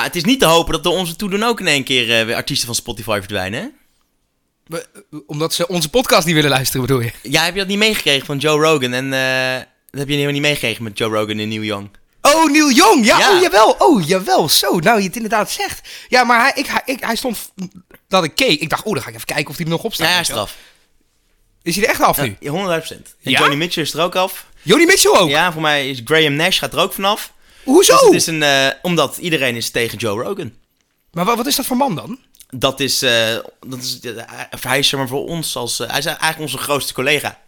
ja, het is niet te hopen dat door onze toedoen ook in één keer eh, weer artiesten van Spotify verdwijnen, hè? We- Omdat ze onze podcast niet willen luisteren, bedoel je? Ja, heb je dat niet meegekregen van Joe Rogan? En eh, dat heb je helemaal niet meegekregen met Joe Rogan en Neil Young. Oh, Neil Young. Ja, Ja. oh jawel. Oh, jawel. Zo, nou je het inderdaad zegt. Ja, maar hij, ik, hij, ik, hij stond... Dat ik keek. Ik dacht, oh, dan ga ik even kijken of hij er nog op staat. Ja, hij is eraf. Is hij er echt af nu? Ja, 100% En Ja? Johnny Mitchell is er ook af. Joni Mitchell ook? Ja, voor mij is Graham Nash gaat er ook vanaf. Hoezo? Dus het is een, eh, omdat iedereen is tegen Joe Rogan. Maar wa- wat is dat voor man dan? Dat is, eh, dat is eh, hij is maar voor ons als, hij is eigenlijk onze grootste collega.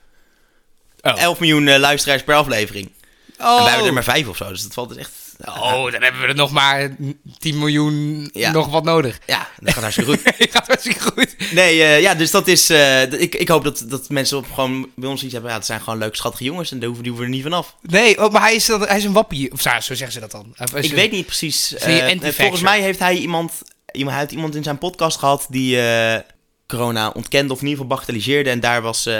Oh. 11 miljoen luisteraars per aflevering. Oh. En wij hebben er maar vijf of zo, dus dat valt dus echt... Oh, dan hebben we er nog maar 10 miljoen Ja. nog wat nodig. Ja, dat gaat hartstikke goed. gaat hartstikke goed. Nee, eh, ja, dus dat is... eh, ik, ik hoop dat, dat mensen op, gewoon bij ons iets hebben. Ja, het zijn gewoon leuke, schattige jongens en daar hoeven, die hoeven er niet vanaf. Nee, oh, maar hij is, hij is een wappie. Of zo, zeggen ze dat dan. Ik weet niet precies. Eh, volgens mij heeft hij iemand, iemand, hij heeft iemand in zijn podcast gehad die corona ontkende of in ieder geval bagatelliseerde. En daar was uh,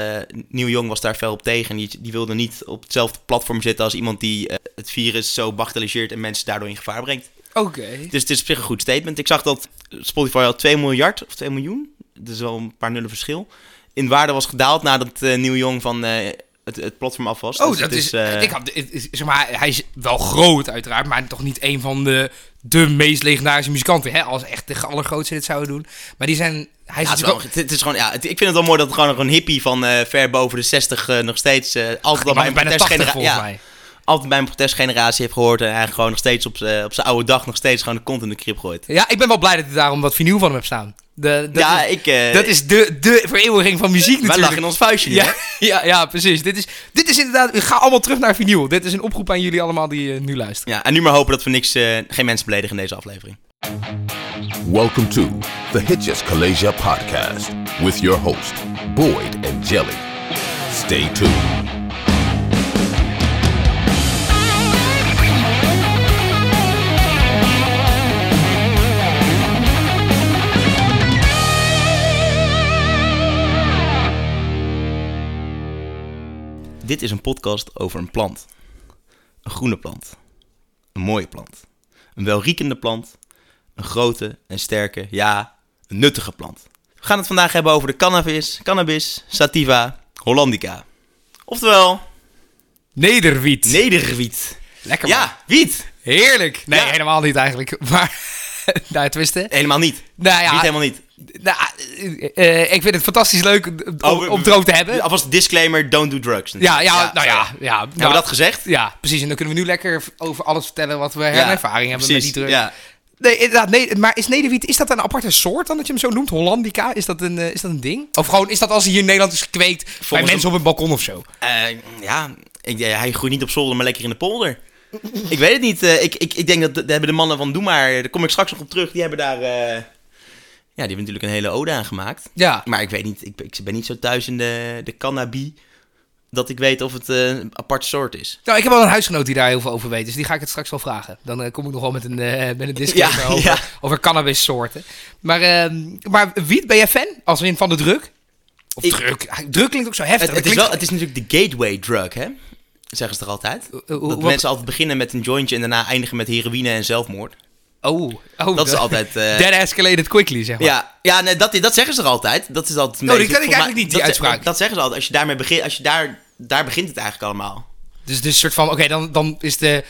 Neil Young was daar fel op tegen. En die, die wilde niet op hetzelfde platform zitten als iemand die eh, het virus zo bagatelliseert en mensen daardoor in gevaar brengt. Oké. Dus het is op zich een goed statement. Ik zag dat Spotify al 2 miljard of 2 miljoen, is wel een paar nullen verschil, in waarde was gedaald nadat eh Neil Young van eh, het, het platform af was. Oh, Dus dat het is... eh, ik had, het zeg maar, hij is wel groot uiteraard, maar toch niet een van de, de meest legendarische muzikanten. Hè? Als echt de allergrootste dit zouden doen. Maar die zijn... Hij is Ja, het, is natuurlijk wel- het, is gewoon, ja, ik vind het wel mooi dat gewoon nog een hippie van eh, ver boven de 60 eh, nog steeds altijd al bij een bijna 80 protestgenera- volgens ja, mij. Altijd bij een protestgeneratie heeft gehoord en eigenlijk gewoon nog steeds op z'n- op zijn oude dag nog steeds gewoon de kont in de krip gooit. Ja, ik ben wel blij dat ik daarom wat vinyl van hem heb staan. De, dat ja, is, ik, eh, dat is de, de vereeuwiging van muziek wij natuurlijk. lachen in ons vuistje nu, Ja, hè? ja, ja, precies. Dit is, dit is inderdaad... Ga allemaal terug naar vinyl. Dit is een oproep aan jullie allemaal die eh, nu luisteren. Ja, en nu maar hopen dat we niks, eh, geen mensen beledigen in deze aflevering. Welcome to the Hitches Kalasia podcast with your host, Boyd and Jelly. Stay tuned. Dit is een podcast over een plant. Een groene plant. Een mooie plant. Een welriekende plant. Een grote en sterke, ja, een nuttige plant. We gaan het vandaag hebben over de cannabis, cannabis, sativa, hollandica. Oftewel, Nederwiet. nederwiet. Lekker man. Ja, wiet. Heerlijk. Nee, Ja. helemaal niet eigenlijk. Maar, nou, twisten. Helemaal niet. Nou ja, Wiet helemaal niet. nou, eh, eh, ik vind het fantastisch leuk om, Oh, droog te hebben. Alvast disclaimer, don't do drugs. Ja, ja, nou ja. ja Hebben nou, we dat gezegd? Ja, precies. En dan kunnen we nu lekker over alles vertellen wat we ervaring hebben met die druk. Ja. Nee, inderdaad. Nee, maar is nederwiet, is dat een aparte soort dan dat je hem zo noemt? Hollandica? Is dat een, eh, is dat een ding? Of gewoon, is dat als hij hier in Nederland is gekweekt bij mensen op een balkon of zo? Ja, hij groeit niet op zolder, maar lekker in de polder. Ik weet het niet. eh, ik, ik, ik denk dat, dat hebben de mannen van Doe Maar, daar kom ik straks nog op terug, die hebben daar... eh, ja, die hebben natuurlijk een hele ode aan gemaakt. Ja. Maar ik weet niet, ik, ik ben niet zo thuis in de, de cannabis, dat ik weet of het eh, een apart soort is. Nou, ik heb wel een huisgenoot die daar heel veel over weet, dus die ga ik het straks wel vragen. Dan kom ik nog wel met een, met een Ja, over, ja. over cannabissoorten. Maar, ehm, maar wiet, ben jij fan? Als in van de druk? Of Ik- druk? Druk klinkt ook zo heftig. Het, is wel, het is natuurlijk de gateway drug, hè? Zeggen ze toch altijd? hoe- dat wat- mensen altijd beginnen met een jointje en daarna eindigen met heroïne en zelfmoord. Oh, oh Dat is altijd... eh, That escalated quickly, zeg maar. Ja, ja nee, dat, dat zeggen ze toch altijd? Dat is altijd Oh, die ken ik eigenlijk niet, die dat, uitspraak. Dat zeggen ze altijd. Als je daarmee begint, als je daar, daar begint het eigenlijk allemaal. Dus een soort van, oké, dan, dan is de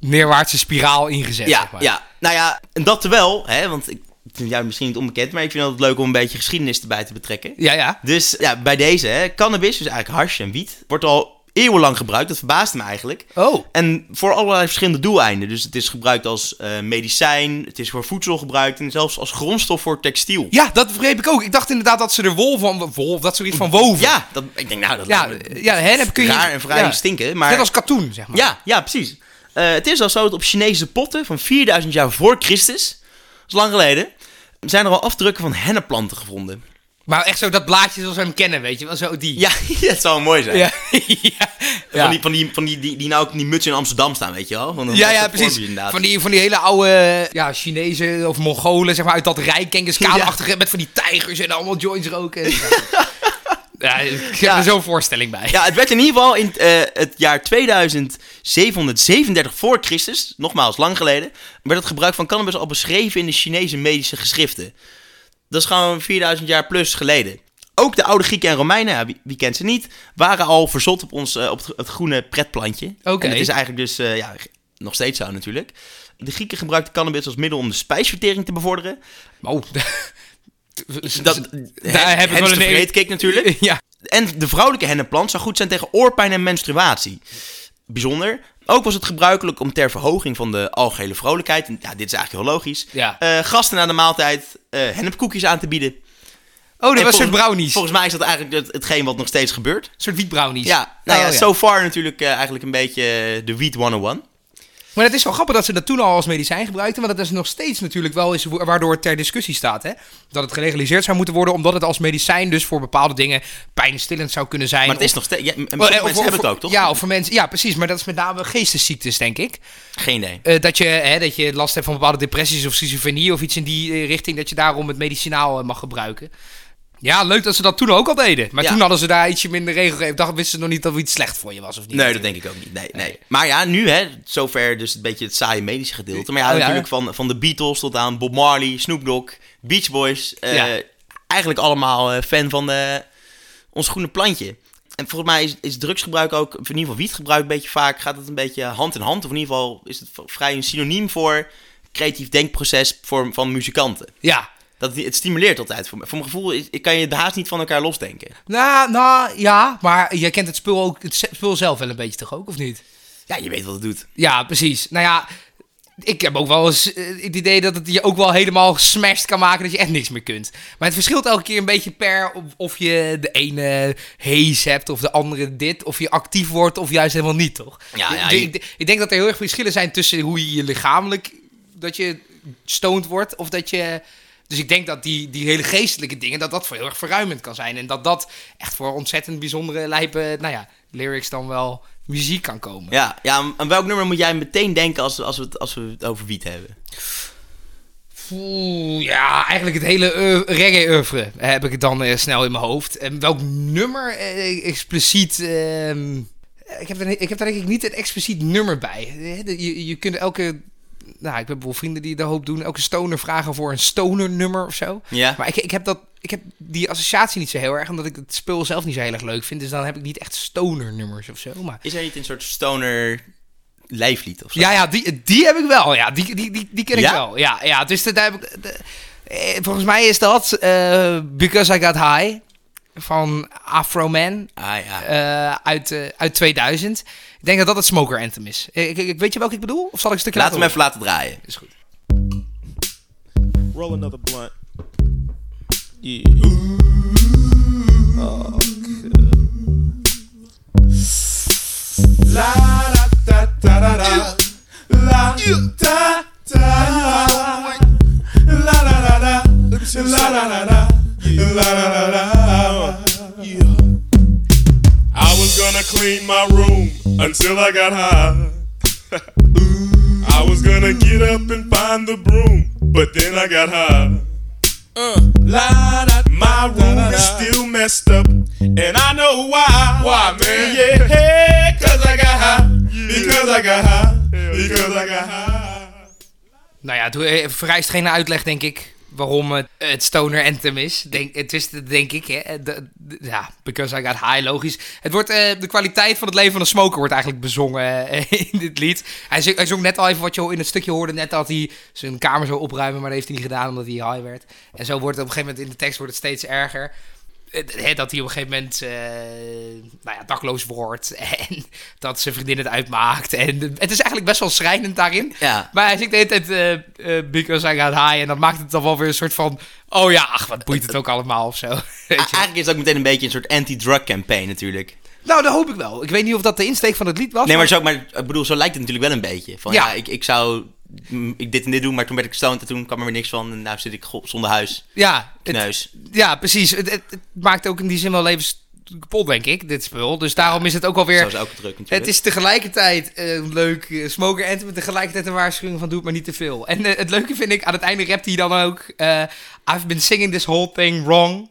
neerwaartse spiraal ingezet, Ja, zeg maar. ja. Nou ja, en dat terwijl, hè, want ik vind jou misschien niet onbekend, maar ik vind het leuk om een beetje geschiedenis erbij te betrekken. Ja, ja. Dus ja, bij deze, hè, cannabis, dus eigenlijk hash en wiet, wordt al eeuwenlang gebruikt. Dat verbaasde me eigenlijk. Oh. En voor allerlei verschillende doeleinden. Dus het is gebruikt als eh, medicijn, het is voor voedsel gebruikt en zelfs als grondstof voor textiel. Ja, dat begreep ik ook. Ik dacht inderdaad dat ze er wol van, wol, dat zoiets van woven. Ja, dat, ik denk nou, dat ja, ja dan kun je... raar en vrij ja. stinken. Maar Net als katoen, zeg maar. Ja, ja, precies. Eh, het is al zo dat op Chinese potten van 4000 jaar voor Christus, dat is lang geleden, zijn er al afdrukken van hennepplanten gevonden. Maar echt zo dat blaadje zoals we hem kennen, weet je wel, zo die. Ja, dat zou mooi zijn. ja. ja. Van die, van die, van die, die, die nou ook in die muts in Amsterdam staan, weet je wel? Van, Ja, ja, precies. inderdaad. Van die, van die hele oude ja, Chinezen of Mongolen, zeg maar, uit dat rijk, Genghis met van die tijgers en allemaal joints roken. Ja, ik heb Ja. er zo'n voorstelling bij. Ja, het werd in ieder geval in eh, het jaar 2737 voor Christus, nogmaals lang geleden, werd het gebruik van cannabis al beschreven in de Chinese medische geschriften. Dat is gewoon 4000 jaar plus geleden. Ook de oude Grieken en Romeinen, ja, wie, wie kent ze niet, waren al verzot op, ons, eh, op het, het groene pretplantje. Oké. En het is eigenlijk dus eh, ja, nog steeds zo natuurlijk. De Grieken gebruikten cannabis als middel om de spijsvertering te bevorderen. Oh, Dat, daar heb ik wel een natuurlijk. Ja, En de vrouwelijke hennenplant zou goed zijn tegen oorpijn en menstruatie. Bijzonder. Ook was het gebruikelijk om ter verhoging van de algehele vrolijkheid, en ja, dit is eigenlijk heel logisch, Ja. eh, gasten na de maaltijd eh hennepkoekjes aan te bieden. Oh, dat was een soort brownies. Volgens mij is dat eigenlijk het, hetgeen wat nog steeds gebeurt. Een soort wietbrownies. Ja, nou ja, Oh, so far natuurlijk eh, eigenlijk een beetje de Weed 101. Maar het is wel grappig dat ze dat toen al als medicijn gebruikten. Want dat is nog steeds natuurlijk wel eens wa- waardoor het ter discussie staat. Hè? Dat het gelegaliseerd zou moeten worden. Omdat het als medicijn dus voor bepaalde dingen pijnstillend zou kunnen zijn. Maar het is nog steeds... Ja, en eh, of- mensen of- hebben het ook, toch? Ja, of voor mensen, ja, precies. Maar dat is met name geestesziektes, denk ik. Geen idee. Eh, dat, je, hè, dat je last hebt van bepaalde depressies of schizofrenie of iets in die eh, richting. Dat je daarom het medicinaal mag gebruiken. Ja, leuk dat ze dat toen ook al deden. Maar Ja. toen hadden ze daar ietsje minder regel. Ik dacht, wisten ze nog niet dat het iets slecht voor je was of niet. Nee, dat denk ik ook niet. Nee, nee. Maar ja, nu hè, zover dus een beetje het saaie medische gedeelte. Maar ja, Oh, ja. natuurlijk van, van de Beatles tot aan Bob Marley, Snoop Dogg, Beach Boys. eh. Eigenlijk allemaal eh, fan van de, ons groene plantje. En volgens mij is, is drugsgebruik ook, of in ieder geval wietgebruik een beetje vaak, gaat het een beetje hand in hand. Of in ieder geval is het vrij een synoniem voor creatief denkproces voor, van muzikanten. Ja, Dat, het stimuleert altijd. Voor, me- voor mijn gevoel is, kan je de haast niet van elkaar losdenken. Nou, nou, ja, maar jij kent het spul, ook, het spul zelf wel een beetje toch ook, of niet? Ja, je weet wat het doet. Ja, precies. Nou ja, ik heb ook wel eens eh, het idee dat het je ook wel helemaal gesmashed kan maken dat je echt niks meer kunt. Maar het verschilt elke keer een beetje per of, je de ene haze hebt of de andere dit, of je actief wordt of juist helemaal niet, toch? Ja, ja, ik, je- ik, ik denk dat er heel erg verschillen zijn tussen hoe je je lichamelijk, dat je stoned wordt of dat je... Dus ik denk dat die, die hele geestelijke dingen, dat dat voor heel erg verruimend kan zijn. En dat dat echt voor ontzettend bijzondere lijpe, nou ja, lyrics dan wel muziek kan komen. Ja, ja, aan- welk nummer moet jij meteen denken als, als, we, het, als we het over wiet hebben? Oeh, ja, eigenlijk het hele eu- reggae-oeuvre heb ik het dan eh, snel in mijn hoofd. En welk nummer eh, expliciet... ehm, ik, heb er, ik heb daar denk ik niet een expliciet nummer bij. Eh, Je, je kunt elke... Nou, ik heb bijvoorbeeld vrienden die de hoop doen. Elke stoner vragen voor een stoner-nummer of zo. Ja. Maar ik, ik, heb dat, ik heb die associatie niet zo heel erg, omdat ik het spul zelf niet zo heel erg leuk vind. Dus dan heb ik niet echt stoner-nummers of zo. Maar Is er niet een soort stoner lijflied of zo? ja, ja die, die heb ik wel. Ja, die, die, die, die ken ik wel. Ja, ja dus dat heb ik, de- eh, volgens mij is dat eh, Because I Got High van Afro Man Ah ja. eh, uit, eh, uit 2000. Ik denk dat dat het Smoker Anthem is. Ik, ik, ik- weet je welke ik bedoel? Of zal ik een stukje Laat hem laten even laten draaien. Is goed. Roll another blunt. Yeah. Oh, La da da da da. La da da. La la la la. La la la la. La la la la. Yeah. I was gonna clean my room until I got high. I was gonna get up and find the broom, but then I got high. My room is still messed up, and I know why. Why, man? Yeah, cause I got high. Because I got high. Because I got high. Nou ja, doe, eh, vereist geen uitleg, denk ik, waarom het, Stoner Anthem is. Denk, het is denk ik, hè. De- ja, because I got high, logisch. Het wordt, eh, de kwaliteit van het leven van een smoker wordt eigenlijk bezongen eh, in dit lied. Hij, zong- hij net al even wat je in het stukje hoorde, net dat hij zijn kamer zou opruimen, maar dat heeft hij niet gedaan omdat hij high werd. En zo wordt het op een gegeven moment in de tekst wordt het steeds erger. Eh, dat hij op een gegeven moment eh, nou ja, dakloos wordt en dat zijn vriendin het uitmaakt. En het is eigenlijk best wel schrijnend daarin. Ja. Maar hij zegt de hele tijd, eh, eh, because I got high. En dat maakt het dan wel weer een soort van, oh ja, ach, wat boeit het ook allemaal of zo. Weet je? Eigenlijk is het ook meteen een beetje een soort anti-drug campaign natuurlijk. Nou, dat hoop ik wel. Ik weet niet of dat de insteek van het lied was. Nee, maar, zo, maar ik bedoel, zo lijkt het natuurlijk wel een beetje. Van ja, Ja. ik, ik zou ik dit en dit doen, maar toen werd ik stoned en toen kwam er weer niks van. En nou zit ik zonder huis, ja, het, neus. ja, precies. Het, het, het maakt ook in die zin wel levens kapot, denk ik, dit spul. Dus daarom is het ook alweer... Druk natuurlijk. Het is tegelijkertijd een leuk eh, smoker en tegelijkertijd een waarschuwing van doe het maar niet te veel. En eh, het leuke vind ik, aan het einde rapt hij dan ook, eh, I've been singing this whole thing wrong.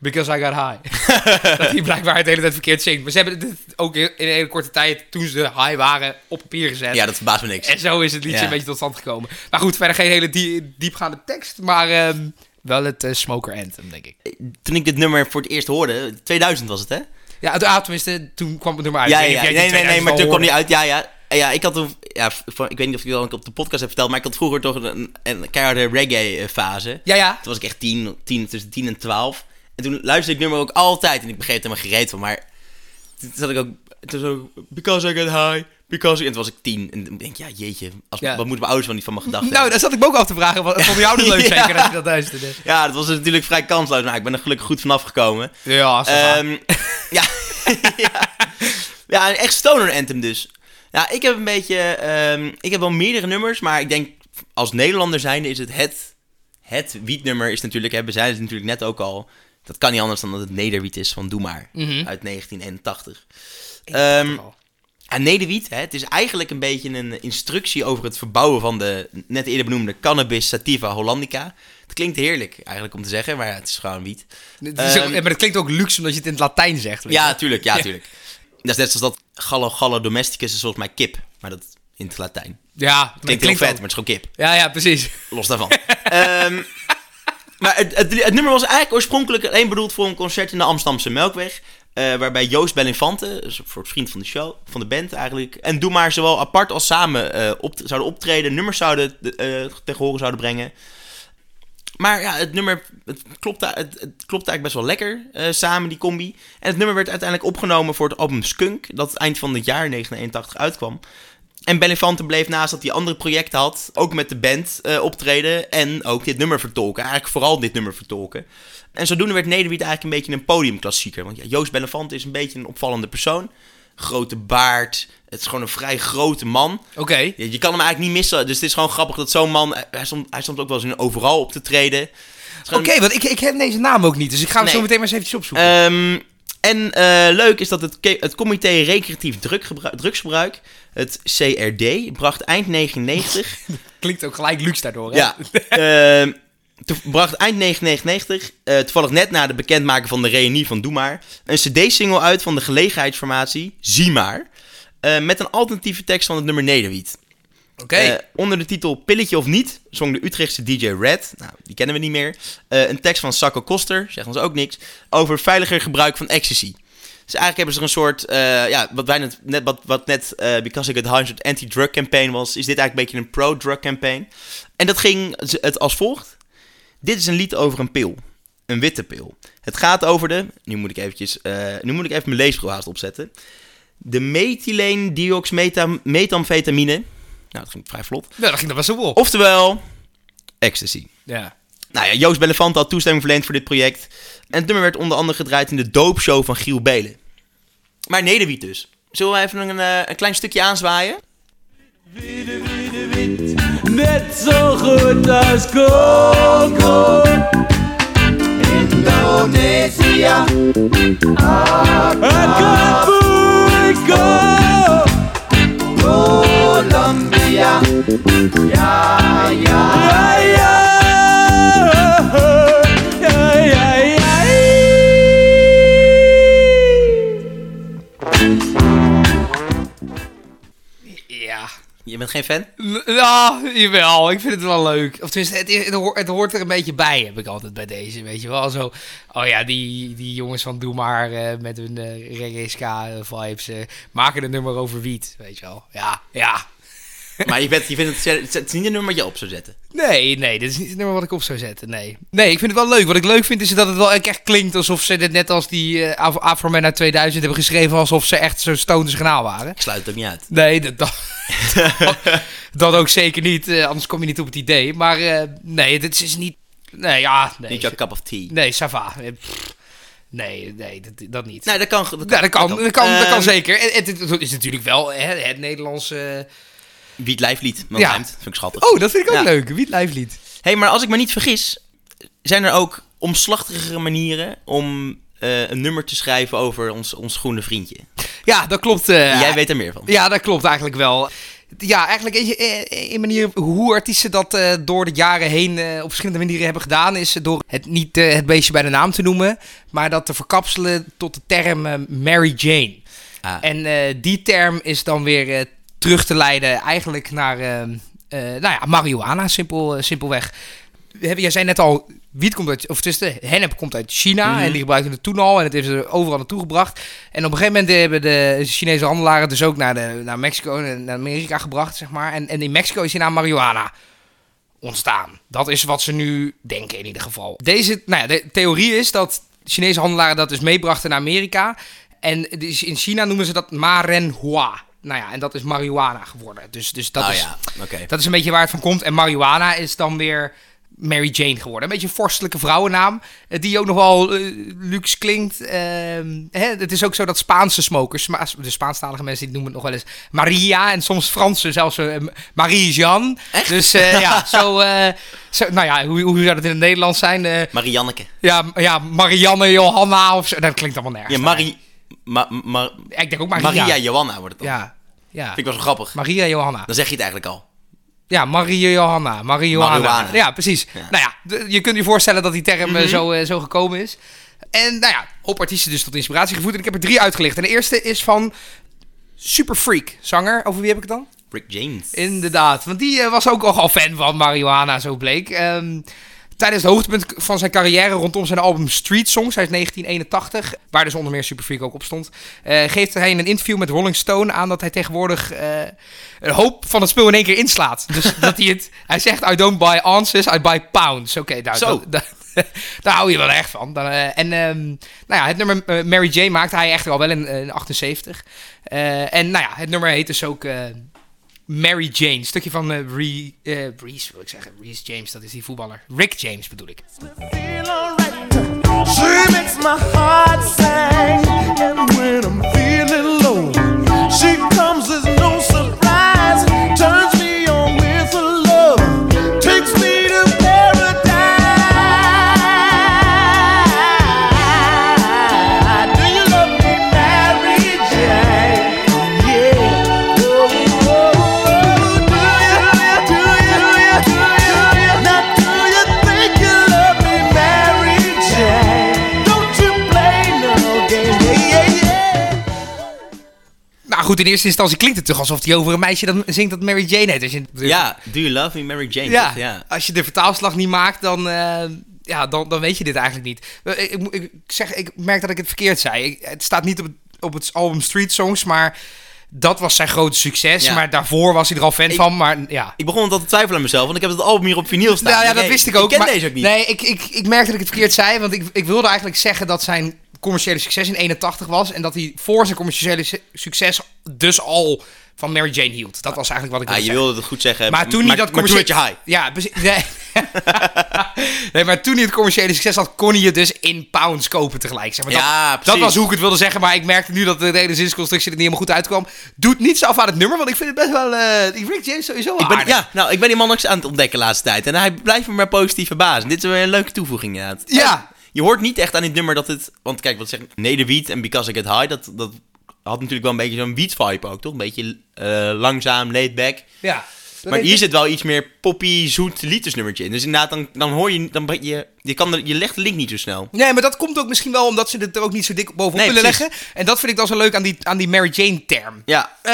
Because I got high. dat hij blijkbaar het hele tijd verkeerd zingt. Maar ze hebben dit ook in een hele korte tijd, toen ze high waren, op papier gezet. Ja, dat verbaast me niks. En zo is het liedje Ja. een beetje tot stand gekomen. Maar goed, verder geen hele die- diepgaande tekst. Maar ehm, wel het eh, Smoker Anthem, denk ik. Toen ik dit nummer voor het eerst hoorde, 2000 was het, hè? Ja, het- ah, tenminste, toen kwam het nummer uit. Ja, Ik ja, niet Nee, nee, nee, maar toen 2000 kwam al die uit. Ja, ja. Ja, ik had toen... Ja, ik weet niet of je dat op de podcast hebt verteld, maar ik had vroeger toch een, een keiharde reggae-fase. hoorde. Ja, ja. Toen was ik echt 10, 10, tussen 10 en 12. En toen luisterde ik het nummer ook altijd en ik begreep er helemaal gereed van. Maar toen zat ik ook... Toen zo, because I get high, because... I... En toen was ik 10 en dan denk ik, ja, jeetje. Als, Ja. Wat moeten mijn ouders van die van me gedacht Nou, daar zat ik me ook af te vragen. Wat vond jou het leuk Ja. zeker dat je dat luisterde? Ja, dat was natuurlijk vrij kansloos, maar ik ben er gelukkig goed vanaf gekomen. Ja. Ehm, ja. ja. ja, een echt stoner anthem dus. Ja, ik heb een beetje... ehm, ik heb wel meerdere nummers, maar ik denk als Nederlander zijnde is het het... Het wietnummer is natuurlijk, hebben zij het natuurlijk net ook al... Dat kan niet anders dan dat het Nederwiet is van Doe Maar, Mhm. uit 1981. Ehm, ja, Nederwiet, hè, het is eigenlijk een beetje een instructie over het verbouwen van de net eerder benoemde Cannabis sativa hollandica. Het klinkt heerlijk eigenlijk om te zeggen, maar ja, het is gewoon wiet. Het is ook- ehm, maar het klinkt ook luxe omdat je het in het Latijn zegt. weet Ja, tuurlijk, ja, tuurlijk. Dat is net zoals dat Gallo Gallo domesticus is volgens mij kip, maar dat in het Latijn. Ja, het Klinkt heel vet, ook- maar het is gewoon kip. Ja, ja, precies. Los daarvan. Ehm, maar het, het, nummer was eigenlijk oorspronkelijk alleen bedoeld voor een concert in de Amsterdamse Melkweg. eh, waarbij Joost Belinfante, dus voor het vriend van de show, van de band eigenlijk, en Doe Maar zowel apart als samen eh, zouden optreden, nummers zouden eh tegen horen zouden brengen. Maar ja, het nummer het klopt, het, het klopt eigenlijk best wel lekker samen, die combi. En het nummer werd uiteindelijk opgenomen voor het album Skunk, dat eind van het jaar 1981 uitkwam. En Belinfante bleef naast dat hij andere projecten had, ook met de band eh, optreden en ook dit nummer vertolken. Eigenlijk vooral dit nummer vertolken. En zodoende werd Nederwiet eigenlijk een beetje een podiumklassieker. Want ja, Joost Belinfante is een beetje een opvallende persoon. Grote baard, het is gewoon een vrij grote man. Oké. Je kan hem eigenlijk niet missen. Dus het is gewoon grappig dat zo'n man... Hij stond, hij stond ook wel eens in overal op te treden. Oké, want ik, ik ken deze naam ook niet. Dus ik ga hem Nee. zo meteen maar eens eventjes opzoeken. Ehm, en eh, leuk is dat het, het Comité Recreatief Druggebru- Drugsgebruik, het CRD, bracht eind 1990... Klinkt ook gelijk luxe daardoor, hè? ja, ehm, bracht eind 1999, eh, toevallig net na de bekendmaking van de reunie van Doe Maar, een cd-single uit van de gelegenheidsformatie Zie Maar, eh, met een alternatieve tekst van het nummer Nederwiet. Eh, onder de titel Pilletje of Niet zong de Utrechtse DJ Red, nou, die kennen we niet meer, eh, een tekst van Sacco Koster, zegt ons ook niks, over veiliger gebruik van ecstasy. Dus eigenlijk hebben ze er een soort, eh, ja, wat, wij net, wat, wat net Because I Get High anti-drug campaign was, is dit eigenlijk een beetje een pro-drug campaign. En dat ging het als volgt. Dit is een lied over een pil. Een witte pil. Het gaat over de, nu moet ik eventjes, nu moet ik even mijn leesbril opzetten. De methyleen-dioxmetamfetamine. Nou, dat ging vrij vlot. Ja, dat ging dan wel op. Oftewel, ecstasy. Ja. Nou ja, Joost Bellefante had toestemming verleend voor dit project. En het nummer werd onder andere gedraaid in de doopshow van Giel Belen. Maar Nederwiet dus. Zullen we even een, eh, een klein stukje aanzwaaien? Net zo goed als Congo. Indonesia. Acapulco. Colombia. Ja, ja. Ja, ja. Je bent geen fan? Ja, jawel. Ik vind het wel leuk. Of tenminste, het, het, hoort, het hoort er een beetje bij, heb ik altijd bij deze. Weet je wel, zo... Oh ja, die, die jongens van Doe Maar eh, met hun eh, vibes eh, maken een nummer over wiet. Weet je wel. Ja, ja. Maar je, bent, je vindt het, het is niet een nummer wat je op zou zetten. Nee, nee, dit is niet het nummer wat ik op zou zetten. Nee. Nee, ik vind het wel leuk. Wat ik leuk vind is dat het wel echt klinkt alsof ze dit net als die Afro-Man uit 2000 hebben geschreven. Alsof ze echt zo stoners kanaal waren. Ik sluit het ook niet uit. Nee, dat, dat, dat ook zeker niet. eh, anders kom je niet op het idee. Maar eh, nee, dit is niet... Nee, ja, nee. Niet jouw cup of tea. Nee, Sava. Nee, nee, dat, dat niet. Nee, dat kan. Dat kan, ja, dat kan, dat kan, dat kan Ehm, zeker. Het, het is natuurlijk wel hè, het Nederlandse... Wiet Lijflied. Want Ja. vind ik schattig. Oh, dat vind ik ook Ja. leuk. Wiet Lijflied. hey, maar als ik me niet vergis, zijn er ook omslachtigere manieren om eh, een nummer te schrijven over ons, ons groene vriendje. Ja, dat klopt. eh, Jij weet er meer van. Ja, dat klopt eigenlijk wel. Ja, eigenlijk eh, een manier hoe artiesten dat eh, door de jaren heen eh, op verschillende manieren hebben gedaan, is door het niet eh, het beestje bij de naam te noemen, maar dat te verkapselen tot de term eh, Mary Jane. Ah. En eh, die term is dan weer eh, terug te leiden eigenlijk naar, eh, eh, nou ja, marihuana, simpel, eh, simpelweg. Jij zei net al, wiet komt uit, of tussen hennep komt uit China Mhm. en die gebruikten het toen al en het heeft ze overal naartoe gebracht. En op een gegeven moment hebben de Chinese handelaren het dus ook naar, de, naar Mexico en naar Amerika gebracht, zeg maar. En, en in Mexico is die naam marihuana ontstaan. Dat is wat ze nu denken in ieder geval. Deze, nou ja, de theorie is dat Chinese handelaren dat dus meebrachten naar Amerika. En in China noemen ze dat marenhua. Nou ja, en dat is marihuana geworden. Dus, dus dat, oh is, ja, dat is een beetje waar het van komt. En marihuana is dan weer Mary Jane geworden. Een beetje een vorstelijke vrouwennaam. eh, Die ook nog wel eh, luxe klinkt. Ehm, hè, het is ook zo dat Spaanse smokers, de Spaanstalige mensen, die noemen het nog wel eens Maria. En soms Fransen zelfs eh, Marie-Jeanne. Dus ja, zo, zo... Nou ja, hoe, hoe zou dat in het Nederlands zijn? Marianneke. ja, ja, Marianne, Johanna of zo. Dat klinkt allemaal nergens. Ja, Marie... Ma, ma- Ja, ik denk ook Maria. Maria Johanna wordt het dan. Ja, ja. Vind ik wel zo grappig. Maria Johanna. Dan zeg je het eigenlijk al. Ja, Marie Johanna. Marihuana. Ja, precies. Ja. Mhm. Nou ja, je kunt je voorstellen dat die term eh, zo, eh, zo gekomen is. En nou ja, hoop artiesten dus tot inspiratie gevoed. En ik heb er drie uitgelicht. En de eerste is van Super Freak, zanger. Over wie heb ik het dan? Rick James. Inderdaad, want die eh, was ook al fan van marihuana, zo bleek. Ehm, tijdens het hoogtepunt van zijn carrière rondom zijn album Street Songs uit 1981, waar dus onder meer Super Freak ook op stond, eh, geeft hij in een interview met Rolling Stone aan dat hij tegenwoordig eh, een hoop van het spul in één keer inslaat. Dus dat hij het, hij zegt, I don't buy ounces, I buy pounds. Oké, daar, Zo. dat- dat- daar hou je wel echt van. Dan, eh, en ehm, nou ja, het nummer Mary Jane maakte hij echter al wel in, eh, in 78. Eh, en nou ja, het nummer heet dus ook... Mary Jane. Stukje van eh Ree, Reese, wil ik zeggen. Reese James, dat is die voetballer. Rick James bedoel ik. Goed, in eerste instantie klinkt het toch alsof hij over een meisje dat zingt dat Mary Jane heet. Als je, Ja, Do You Love Me, Mary Jane? ja, ja. als je de vertaalslag niet maakt, dan, eh, ja, dan, dan weet je dit eigenlijk niet. Eh, Ik, ik, ik zeg, ik merk dat ik het verkeerd zei. Ik- het staat niet op het, op het album Street Songs, maar dat was zijn grote succes. Ja. Maar daarvoor was hij er al fan Ik- van. Maar ja, Ik begon al te twijfelen aan mezelf, want ik heb het album hier op vinyl staan. Nou ja, dat Nee, wist ik ook. Ik ken maar- deze ook niet. Nee, ik, ik, ik merkte dat ik het verkeerd zei. Want ik, ik wilde eigenlijk zeggen dat zijn commerciële succes in 81 was. En dat hij voor zijn commerciële su- succes dus al van Mary Jane hield. Dat was eigenlijk wat ik Ah, wilde je wilde het goed zeggen. Maar toen niet dat je commercie- high. Ja. Nee. nee, maar toen hij het commerciële succes had, kon hij het dus in pounds kopen tegelijk. Zeg maar. dat, Ja, dat precies. was hoe ik het wilde zeggen, maar ik merkte nu dat de hele zinsconstructie er niet helemaal goed uitkwam. Doet niets af aan het nummer, want ik vind het best wel... die Rick James sowieso Ik ben, ja, nou, ik ben die man ook aan het ontdekken de laatste tijd. En hij blijft me maar positief verbazen. Dit is weer een leuke toevoeging inderdaad. Ja. Je hoort niet echt aan dit nummer dat het... Want kijk, wat zeg ik? Nederwiet en Because I Get High, dat, dat had natuurlijk wel een beetje zo'n wiet-vibe ook, toch? Een beetje eh, langzaam, laid back. ja. Maar hier zit wel iets meer poppy, zoet liedjesnummertje in. Dus inderdaad, dan, dan hoor je... Dan, je, je, kan er, je legt de link niet zo snel. Nee, maar dat komt ook misschien wel omdat ze het er ook niet zo dik bovenop Nee, willen precies. leggen. En dat vind ik dan zo leuk aan die, aan die Mary Jane term. Ja, Eh,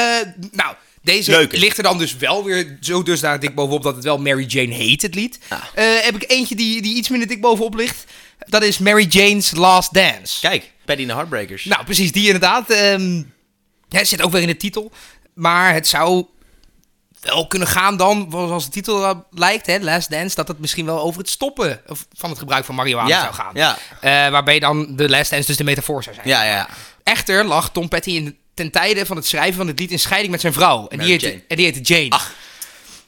nou, deze ligt er dan dus wel weer zo dusdanig dik bovenop dat het wel Mary Jane heet, het lied. Eh, heb ik eentje die, die iets minder dik bovenop ligt. Dat is Mary Jane's Last Dance. kijk. Paddy the Heartbreakers. Nou, precies, die inderdaad. Ja, het zit ook weer in de titel. Maar het zou wel kunnen gaan dan, zoals de titel lijkt, hè, Last Dance, dat het misschien wel over het stoppen van het gebruik van marihuana Ja, zou gaan. ja. Eh, waarbij dan de Last Dance dus de metafoor zou zijn. Ja, ja. Echter lag Tom Petty in, ten tijde van het schrijven van het lied in scheiding met zijn vrouw. En die heette, Jane. en die heette Jane. Ach.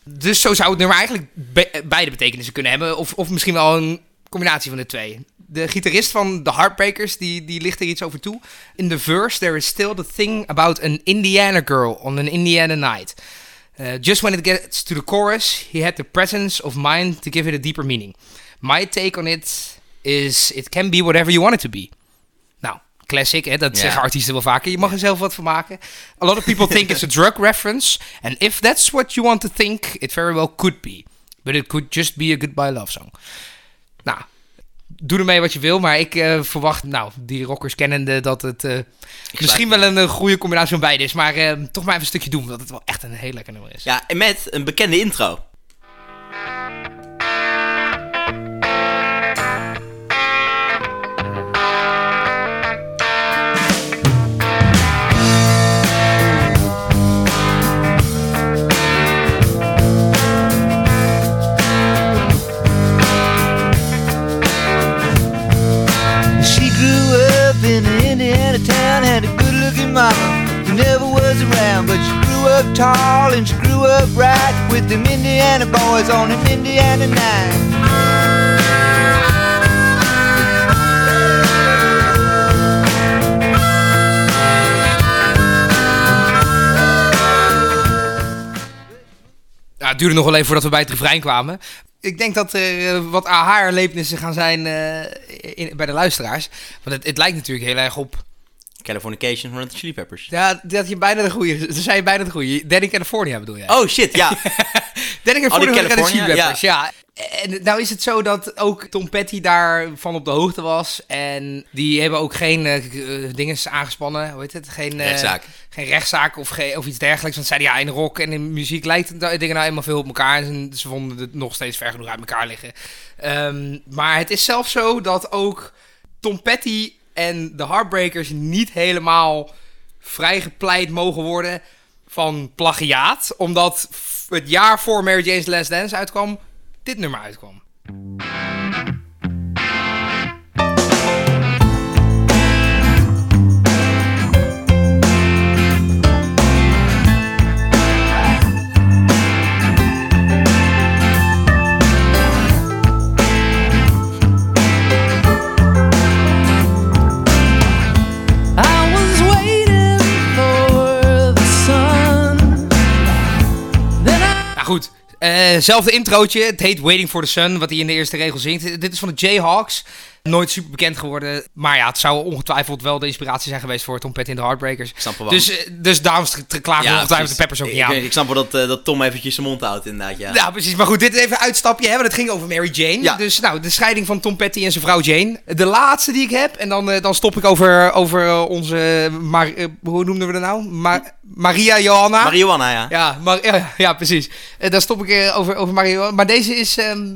Dus zo zou het nummer eigenlijk be- beide betekenissen kunnen hebben. Of, of misschien wel een combinatie van de twee. De gitarist van The Heartbreakers, die, die ligt er iets over toe. In the verse, there is still the thing about an Indiana girl on an Indiana night. Uh, just when it gets to the chorus, he had the presence of mind to give it a deeper meaning. My take on it is, it can be whatever you want it to be. Nou, classic, hè? dat zeggen artiesten wel vaker. Je mag er zelf wat van maken. A lot of people think it's a drug reference. And if that's what you want to think, it very well could be. But it could just be a goodbye love song. Nou, doe ermee wat je wil, maar ik eh, verwacht, nou, die rockers kennende, dat het eh, misschien wel een eh, goede combinatie van beide is. Maar toch maar even een stukje doen, omdat het wel echt een heel lekker nummer is. Ja, en met een bekende intro. Town, had a good looking mama who never was around. But she grew up tall and she grew up right with them Indiana boys on them Indiana night. Nou, het duurde nog wel even voordat we bij het refrein kwamen. Ik denk dat er eh, wat aha-erlebnissen gaan zijn eh, in, bij de luisteraars. Want het, het lijkt natuurlijk heel erg op... Californication van de Chili Peppers. Ja, dat je bijna de goede... Ze zijn bijna de goede. Danny California bedoel jij? Oh shit, ja. Danny California van de Chili Peppers, ja. En nou is het zo dat ook Tom Petty daarvan op de hoogte was. En die hebben ook geen eh, eh, dingen aangespannen. Hoe heet het? Geen eh, Rechtszaak. Geen rechtszaak of, ge- of iets dergelijks. Want zeiden ja, in rock en in muziek lijkt het dingen nou eenmaal veel op elkaar. En ze vonden het nog steeds ver genoeg uit elkaar liggen. Ehm, maar het is zelfs zo dat ook Tom Petty en de Heartbreakers niet helemaal vrijgepleit mogen worden van plagiaat. Omdat het jaar voor Mary Jane's Last Dance uitkwam, dit nummer uitkwam. Eh, zelfde introotje. Het heet Waiting for the Sun, wat hij in de eerste regel zingt. Dit is van de Jayhawks. Nooit super bekend geworden. Maar ja, het zou ongetwijfeld wel de inspiratie zijn geweest voor Tom Petty en de Heartbreakers. snap wel Dus, eh, dus daarom klagen we ongetwijfeld de Peppers ook ik, niet aan. ik, ik snap wel dat, eh, dat Tom eventjes zijn mond houdt, inderdaad, ja. Ja, precies. Maar goed, dit is even een uitstapje, hè, want het ging over Mary Jane. Ja. Dus nou, de scheiding van Tom Petty en zijn vrouw Jane. De laatste die ik heb, en dan, eh, dan stop ik over, over onze, eh, hoe noemden we dat nou? Ma- Maria Johanna. Marihuana, ja. Ja, maar, ja, ja, precies. Daar stop ik over, over Maria Johanna. Maar deze is, ehm,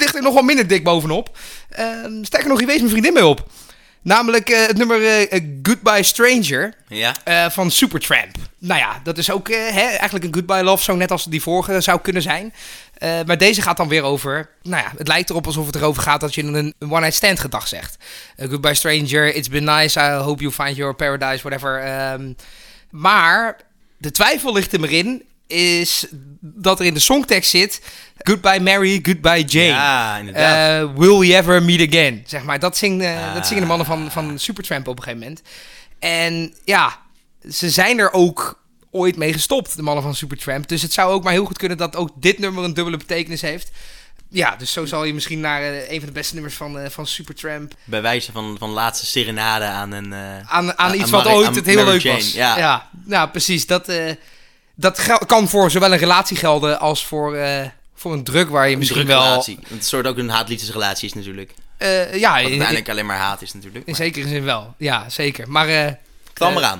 ligt er nog wel minder dik bovenop. Ehm, sterker nog, hier wees mijn vriendin mee op. Namelijk eh, het nummer eh, eh, Goodbye Stranger. Ja. Eh, van Supertramp. Nou ja, dat is ook hè, eigenlijk een goodbye love song, net als die vorige zou kunnen zijn. Maar deze gaat dan weer over. Nou ja, het lijkt erop alsof het erover gaat dat je een, een one-night stand gedag zegt. Goodbye stranger, it's been nice, I hope you find your paradise, whatever. Ehm, maar de twijfel ligt er maar in, is dat er in de songtekst zit: Goodbye Mary, goodbye Jane. Ja, inderdaad. Eh, will we ever meet again? Zeg maar, dat, zing, eh, Ah. dat zingen de mannen van, van Supertramp op een gegeven moment. En ja, ze zijn er ook ooit mee gestopt, de mannen van Supertramp. Dus het zou ook maar heel goed kunnen dat ook dit nummer een dubbele betekenis heeft. Ja, dus zo zal je misschien naar eh, een van de beste nummers van, eh, van Supertramp... Bij wijze van, van laatste serenade aan een... Aan, aan aan iets wat ooit het heel Mary leuk Jane, was. ja. ja, nou, precies. Dat, dat kan voor zowel een relatie gelden als voor, eh, voor een druk waar je een misschien wel... Het soort ook een haat-liefdesrelatie is natuurlijk. eh, ja, Wat in, in, uiteindelijk alleen maar haat is natuurlijk. in Maar zekere zin wel. Ja, zeker. Maar eh, knal maar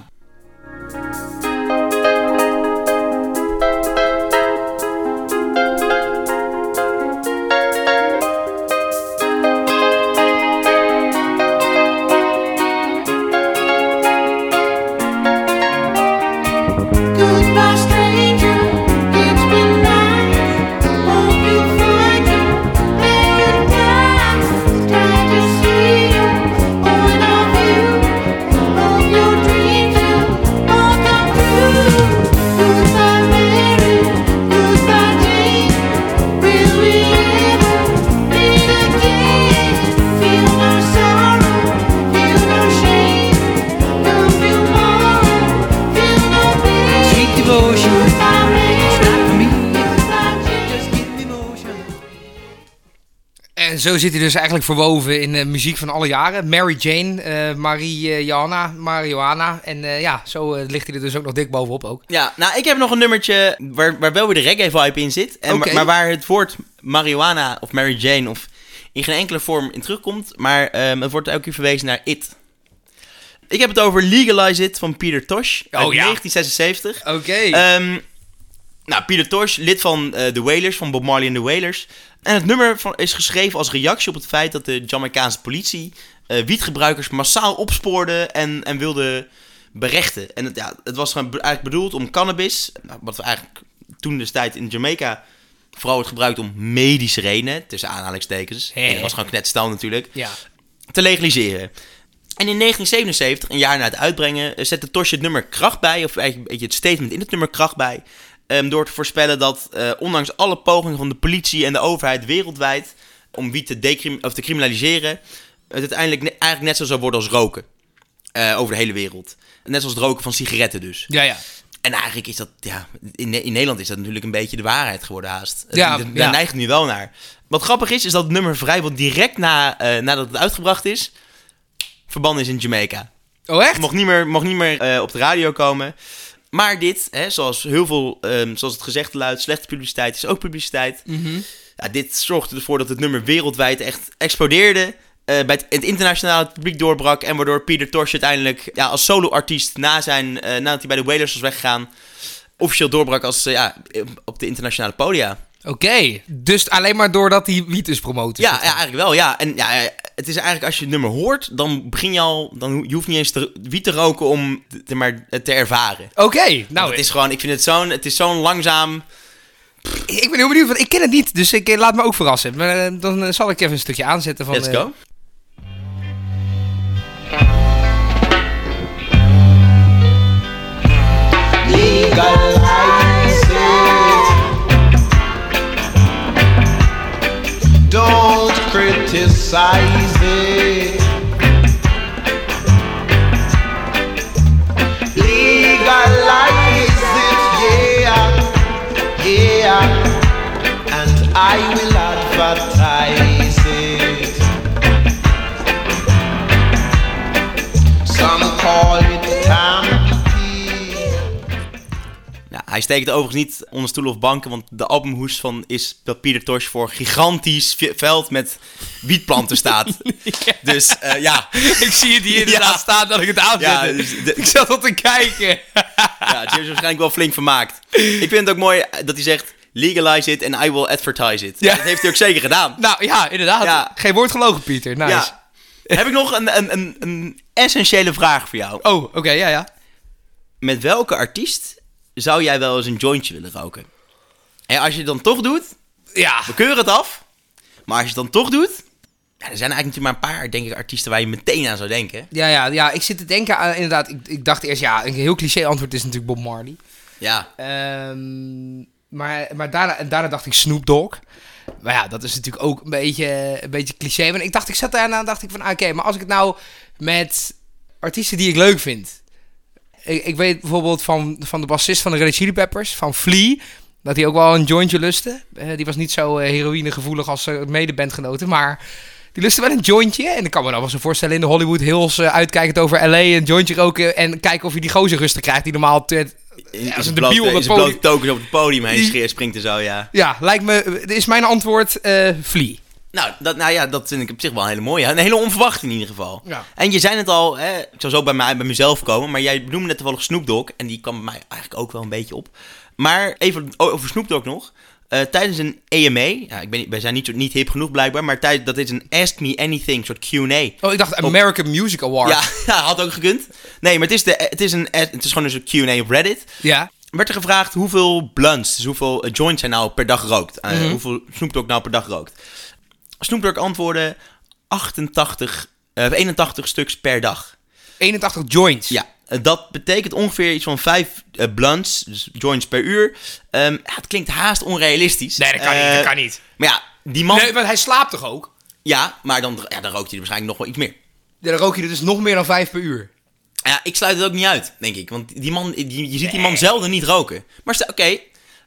En zo zit hij dus eigenlijk verwoven in de muziek van alle jaren. Mary Jane, eh Mariana, Marijuana. En eh, ja, zo eh, ligt hij er dus ook nog dik bovenop ook. Ja, nou, ik heb nog een nummertje waar, waar wel weer de reggae-vibe in zit. En, maar, maar waar het woord marijuana of Mary Jane of in geen enkele vorm in terugkomt. Maar ehm, het wordt elke keer verwezen naar It. Ik heb het over Legalize It van Peter Tosh uit Oh, ja. 1976. Oké. Ehm, nou, Peter Tosh, lid van eh, de Wailers, van Bob Marley en de Wailers. En het nummer van, is geschreven als reactie op het feit dat de Jamaicaanse politie eh, wietgebruikers massaal opspoorde en, en wilde berechten. En het, ja, het was eigenlijk bedoeld om cannabis, nou, wat we eigenlijk toen destijds in Jamaica vooral werd gebruikt om medische redenen, tussen aanhalingstekens. En dat was gewoon knetstal natuurlijk ja. te legaliseren. En in 1977, een jaar na het uitbrengen, eh, zette Tosh het nummer kracht bij, of eigenlijk een beetje het statement in het nummer kracht bij, ehm, door te voorspellen dat eh, ondanks alle pogingen van de politie en de overheid wereldwijd om wiet te, decrim- of te criminaliseren, het uiteindelijk ne- eigenlijk net zo zou worden als roken. Eh, over de hele wereld. Net zoals het roken van sigaretten dus. Ja, ja. En eigenlijk is dat, ja, in, in Nederland is dat natuurlijk een beetje de waarheid geworden haast. Ja, Daar ja. neigt nu wel naar. Wat grappig is, is dat het nummer vrijwel direct na, eh, nadat het uitgebracht is, verbannen is in Jamaica. Oh, echt? Mocht niet meer, mocht niet meer op de radio komen. Maar dit, hè, zoals heel veel, ehm, zoals het gezegd luidt, slechte publiciteit is ook publiciteit. Mhm. Ja, dit zorgde ervoor dat het nummer wereldwijd echt explodeerde. eh, bij het, het internationale publiek doorbrak. En waardoor Peter Tosh uiteindelijk ja, als solo-artiest na zijn, eh, nadat hij bij de Wailers was weggegaan, officieel doorbrak als, eh, ja, op de internationale podia. Oké. Dus alleen maar doordat hij wiet is promoten. Ja, ja, eigenlijk wel, ja. En ja, het is eigenlijk als je het nummer hoort, dan begin je al, dan ho- je hoeft niet eens te, wiet te roken om te, maar, het te ervaren. Oké. Nou, het is gewoon, ik vind het zo'n, het is zo'n langzaam. ik ben heel benieuwd, want ik ken het niet. Dus ik eh, laat me ook verrassen. Maar eh, dan eh, zal ik even een stukje aanzetten van... Let's go. Criticize it. Legalize it, yeah, yeah, and I will advertise hij steekt overigens niet onder stoelen of banken, want de albumhoes van is dat Peter Tosh voor gigantisch veld met wietplanten staat. Dus eh, ja, ik zie het hier inderdaad Ja. staan dat ik het aanzet. Ja, dus de- ik zat al te kijken. ja, James is waarschijnlijk wel flink vermaakt. Ik vind het ook mooi dat hij zegt, legalize it and I will advertise it. Ja. Dat heeft hij ook zeker gedaan. nou ja, inderdaad. Ja. Geen woord gelogen, Pieter. Nice. Ja. Heb ik nog een, een, een, een essentiële vraag voor jou. Oh, oké, ja, ja. Met welke artiest zou jij wel eens een jointje willen roken? En als je het dan toch doet, Ja, we keuren het af. Maar als je het dan toch doet, ja, er zijn eigenlijk natuurlijk maar een paar, denk ik, artiesten waar je meteen aan zou denken. ja, ja, ja. Ik zit te denken aan, inderdaad, ik, ik dacht eerst, ja, een heel cliché antwoord is natuurlijk Bob Marley. Ja, Ehm, maar maar daarna, en daarna dacht ik Snoop Dogg. Maar ja, dat is natuurlijk ook een beetje, een beetje cliché. Maar ik dacht, ik zat daarna en dacht ik van, ah, oké, maar als ik het nou met artiesten die ik leuk vind. Ik, ik weet bijvoorbeeld van, van de bassist van de Red Hot Chili Peppers, van Flea, dat hij ook wel een jointje lustte. Eh, die was niet zo eh, heroïnegevoelig als zijn medebandgenoten, maar die lustte wel een jointje. En ik kan me dan wel zo voorstellen in de Hollywood Hills, eh, uitkijkend over L.A., een jointje roken en kijken of je die gozer rustig krijgt die normaal... Ja, als een debiel op het podium. op het podium heen Die- springt en zo, ja. Ja, lijkt me, is mijn antwoord eh Flea. Nou, dat, nou ja, dat vind ik op zich wel een hele mooie. Een hele onverwachte in ieder geval. Ja. En je zei het al, hè, ik zou zo bij, mij, bij mezelf komen, maar jij noemde net toevallig Snoop Dogg. En die kwam bij mij eigenlijk ook wel een beetje op. Maar even over Snoop Dogg nog. Eh, tijdens een AMA, ja, ik ben, wij zijn niet, niet hip genoeg blijkbaar, maar tijdens, dat is een Ask Me Anything soort Q&A. Oh, ik dacht American Music Award. Ja, ja, had ook gekund. Nee, maar het is, de, het is, een, het is gewoon een soort Q&A op Reddit. Ja. werd er gevraagd hoeveel blunts, dus hoeveel eh, joints hij nou per dag rookt. Eh, Mhm. Hoeveel Snoop Dogg nou per dag rookt. Snoop Dogg antwoordde 88, eh 81 stuks per dag. 81 joints. Ja, eh, dat betekent ongeveer iets van 5 blunts, dus joints per uur. Ehm, ja, het klinkt haast onrealistisch. Nee, dat kan niet. Eh, Dat kan niet. Maar ja, die man... Nee, want hij slaapt toch ook? Ja, maar dan, ja, dan rookt hij er waarschijnlijk nog wel iets meer. Ja, dan rook je er dus nog meer dan 5 per uur. Ja, ik sluit het ook niet uit, denk ik. Want die man, die, je ziet die man zelden niet roken. Maar oké,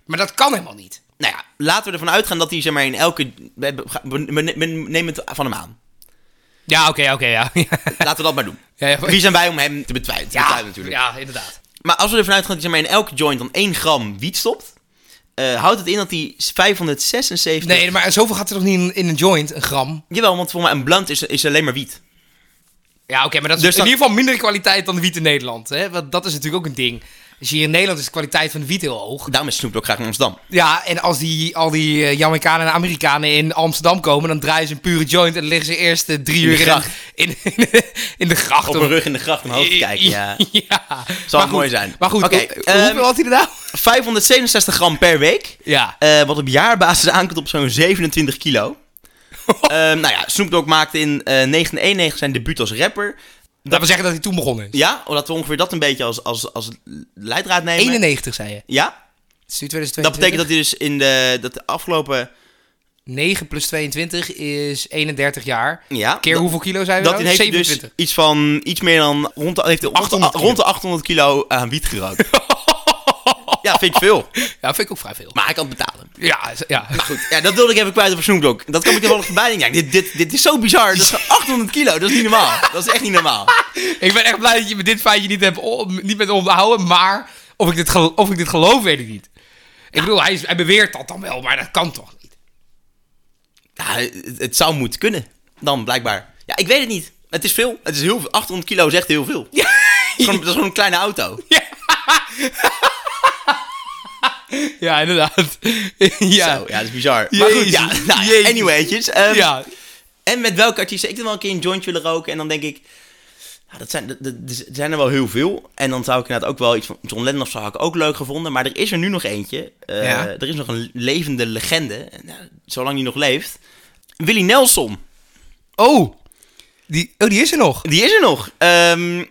Maar dat kan helemaal niet. Nou ja, laten we ervan uitgaan dat hij zeg maar in elke... We, nemen het van hem aan. Ja, oké, oké, ja. Laten we dat maar doen. ja, ja, Wie zijn wij om hem te betwijfelen? te ja, betwijfelen natuurlijk. ja, inderdaad. Maar als we ervan uitgaan dat hij zeg maar, in elke joint dan 1 gram wiet stopt... eh, houdt het in dat hij 576... Nee, maar zoveel gaat er nog niet in, in een joint, een gram. Jawel, want voor mij een blunt is, is alleen maar wiet. Ja, oké, maar dat is Dus in dan- ieder geval minder kwaliteit dan de wiet in Nederland. Hè? Want dat is natuurlijk ook een ding. Dus hier in Nederland is de kwaliteit van de wiet heel hoog. Daarom is Snoop ook graag in Amsterdam. Ja, en als die, al die eh, Jamaicanen en Amerikanen in Amsterdam komen, dan draaien ze een pure joint en dan liggen ze eerst eh, drie de uur in, gracht. in, in, in de gracht. Op een rug in de gracht omhoog te kijken, ja. ja. Zal mooi zijn. Maar goed, Oké, hoe- ehm, hoeveel had hij er nou? 567 gram per week. Ja. eh, wat op jaarbasis aankomt op zo'n 27 kilo. Ehm, nou ja, Snoop Dogg maakte in eh 1991 zijn debuut als rapper. Dat wil zeggen dat hij toen begonnen is. Ja, dat we ongeveer dat een beetje als, als, als leidraad nemen. 91 zei je. Ja, Het is nu 2022. dat betekent dat hij dus in de, dat de afgelopen... 9 plus 22 is 31 jaar. Ja, Keer dat- hoeveel kilo zijn we Dat nou? heeft hij dus 27. iets van iets meer dan rond de, heeft hij rond, 800 de, kilo. rond de 800 kilo aan wiet gerookt. ja, vind ik veel. Ja, vind ik ook vrij veel. Maar hij kan het betalen. Ja, ja. Maar goed, ja, dat wilde ik even kwijt Snoop Dogg. Dat kan ik er wel voorbij denken. Ja, dit, dit, dit is zo bizar. Dat is gewoon 800 kilo. Dat is niet normaal. Dat is echt niet normaal. Ik ben echt blij dat je me dit feitje niet, hebt, niet bent onthouden, maar of ik dit, gel- of ik dit geloof, weet ik niet. Ik bedoel, hij, is, hij beweert dat dan wel, maar dat kan toch niet? Ja, het, het zou moeten kunnen. Dan blijkbaar. Ja, ik weet het niet. Het is veel. Het is heel veel. 800 kilo is echt heel veel. Ja. Dat, is gewoon, dat is gewoon een kleine auto. Ja, inderdaad. ja. Zo, ja, dat is bizar. Maar goed, ja. Nou, ja, anywaytjes. ehm, ja. En met welke artiesten ik dan wel een keer een joint willen roken. En dan denk ik... Ja, dat zijn, dat, dat- er zijn er wel heel veel. En dan zou ik inderdaad ook wel iets van John Lennon of zo had ik ook leuk gevonden. Maar er is er nu nog eentje. Eh, Ja. Er is nog een levende legende. En, nou, zolang die nog leeft. Willie Nelson. Oh. Die, oh, die is er nog. Die is er nog. Ehm,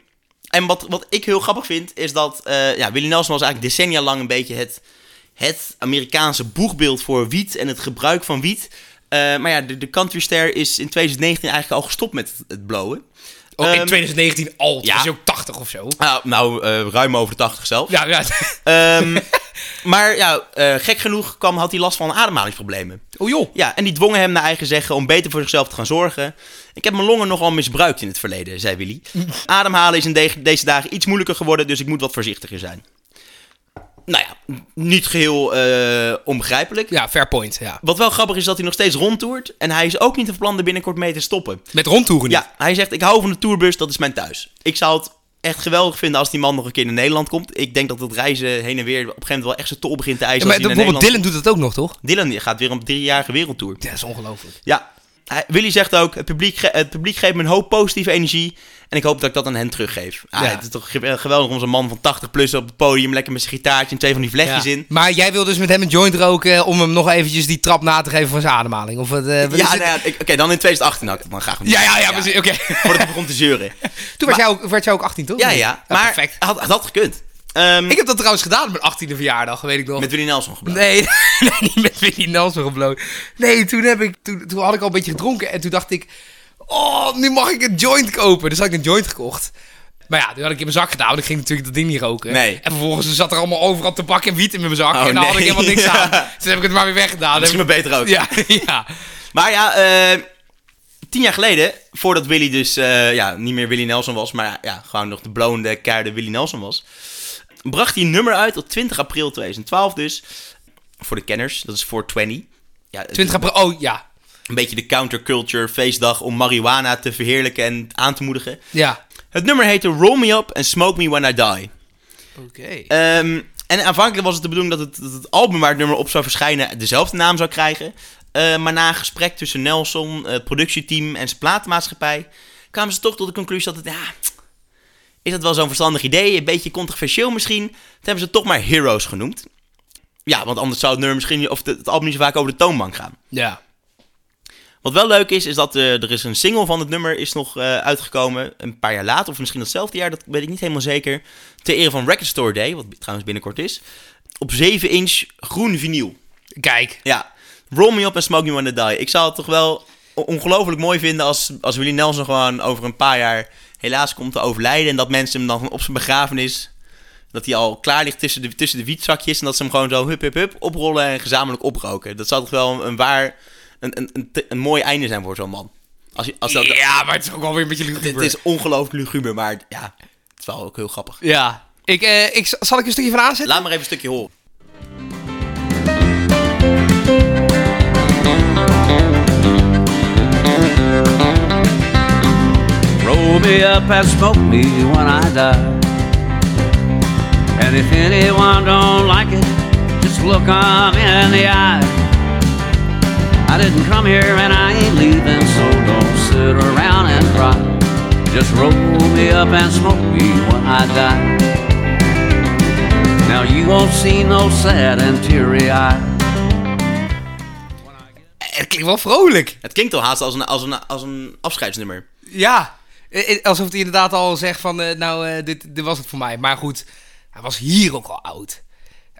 en wat, wat ik heel grappig vind, is dat eh, ja, Willie Nelson was eigenlijk decennia lang een beetje het, het Amerikaanse boegbeeld voor wiet en het gebruik van wiet. Eh, maar ja, de, de countryster is in 2019 eigenlijk al gestopt met het, het blowen. Oh, in Ehm, 2019 al. ja. Is ook 80 of zo. Nou, nou eh, ruim over de 80 zelf. Ja, ja. Ehm, maar ja, eh, gek genoeg kwam, had hij last van ademhalingsproblemen. Oh joh. Ja, en die dwongen hem naar eigen zeggen om beter voor zichzelf te gaan zorgen. Ik heb mijn longen nogal misbruikt in het verleden, zei Willy. Ademhalen is in de- deze dagen iets moeilijker geworden, dus ik moet wat voorzichtiger zijn. Nou ja, niet geheel eh, onbegrijpelijk. Ja, fair point. Ja. Wat wel grappig is dat hij nog steeds rondtoert. En hij is ook niet van plan er binnenkort mee te stoppen. Met rondtoeren niet. Ja, hij zegt, ik hou van de tourbus, dat is mijn thuis. Ik zou het echt geweldig vinden als die man nog een keer naar Nederland komt. Ik denk dat het reizen heen en weer op een gegeven moment wel echt zijn tol begint te Ja, eisen. maar bijvoorbeeld Nederland Dylan doet dat ook nog, toch? Dylan gaat weer op een driejarige wereldtour. Ja, dat is ongelooflijk. Ja, Willy zegt ook, het publiek, het publiek geeft me een hoop positieve energie. En ik hoop dat ik dat aan hen teruggeef. Ah, Ja. Het is toch ge- geweldig om zo'n man van 80 plus op het podium, lekker met zijn gitaartje en twee van die vlechtjes in. Maar jij wil dus met hem een joint roken om hem nog eventjes die trap na te geven van zijn ademhaling? Of wat, eh, wat Ja, nou ja, ik- oké, dan in 2018 had ik het dan graag ja, ja, ja, precies, oké. Voordat hij begon te zeuren. Toen werd jij, ook, werd jij ook 18, toch? Ja, ja, maar perfect. had, had dat gekund. Ehm, Ik heb dat trouwens gedaan op mijn 18e verjaardag, weet ik nog. met Willy Nelson gebloot. Nee, nee, niet met Willy Nelson gebloot. Nee, toen, heb ik, toen, toen had ik al een beetje gedronken en toen dacht ik... Oh, nu mag ik een joint kopen. Dus had ik een joint gekocht. Maar ja, die had ik in mijn zak gedaan, want ik ging natuurlijk dat ding niet roken. Nee. En vervolgens zat er allemaal overal tabak en wiet in mijn zak. Oh, en daar had ik helemaal niks Ja. aan. Dus toen heb ik het maar weer weggedaan. Misschien maar beter ook. Ja, ja. Maar ja, eh, tien jaar geleden, voordat Willy dus eh, ja, niet meer Willy Nelson was, maar ja, gewoon nog de blonde, keiharde Willy Nelson was, bracht hij een nummer uit op 20 april 2012 dus. Voor de kenners, dat is 420. Ja, het is 20 april, oh ja. Een beetje de counterculture feestdag om marihuana te verheerlijken en aan te moedigen. Ja. Het nummer heette Roll Me Up and Smoke Me When I Die. Oké. Ehm, en aanvankelijk was het de bedoeling dat het, dat het album waar het nummer op zou verschijnen dezelfde naam zou krijgen. Eh, maar na een gesprek tussen Nelson, het productieteam en zijn platenmaatschappij kwamen ze toch tot de conclusie dat het, ja, is dat wel zo'n verstandig idee? Een beetje controversieel misschien. Toen hebben ze toch maar Heroes genoemd. Ja, want anders zou het nummer misschien, of het, album niet zo vaak over de toonbank gaan. Ja. Wat wel leuk is, is dat eh, er is een single van het nummer is nog eh, uitgekomen. Een paar jaar later, of misschien datzelfde jaar, dat weet ik niet helemaal zeker. Ter ere van Record Store Day, wat trouwens binnenkort is. Op 7 inch groen vinyl. Kijk. Ja, Roll Me Up and Smoke Me When I Die. Ik zou het toch wel ongelooflijk mooi vinden als, als Willie Nelson gewoon over een paar jaar helaas komt te overlijden. En dat mensen hem dan op zijn begrafenis Dat hij al klaar ligt tussen de, tussen de wietzakjes. En dat ze hem gewoon zo hup, hup, hup oprollen en gezamenlijk oproken. Dat zou toch wel een, waar, een, een, een, mooi einde zijn voor zo'n man. Als, je, als dat, Ja, maar het is ook wel weer een beetje het, luguber. is ongelooflijk luguber, maar ja, het is wel ook heel grappig. Ja. Ik, eh, ik, zal ik een stukje van aanzetten? Laat maar even een stukje horen. Me up and smoke me when I die. And if anyone don't like it, just look 'em in the eye. I didn't come here and I ain't leaving, so don't sit around and cry. Just roll me up and smoke me when I die. Now you won't see no sad and teary eye. Het klinkt wel vrolijk. Het klinkt al haast als een, als een, als een afscheidsnummer. Ja. Eh, eh, Alsof hij inderdaad al zegt van, eh, nou, dit, dit was het voor mij. Maar goed, hij was hier ook al oud.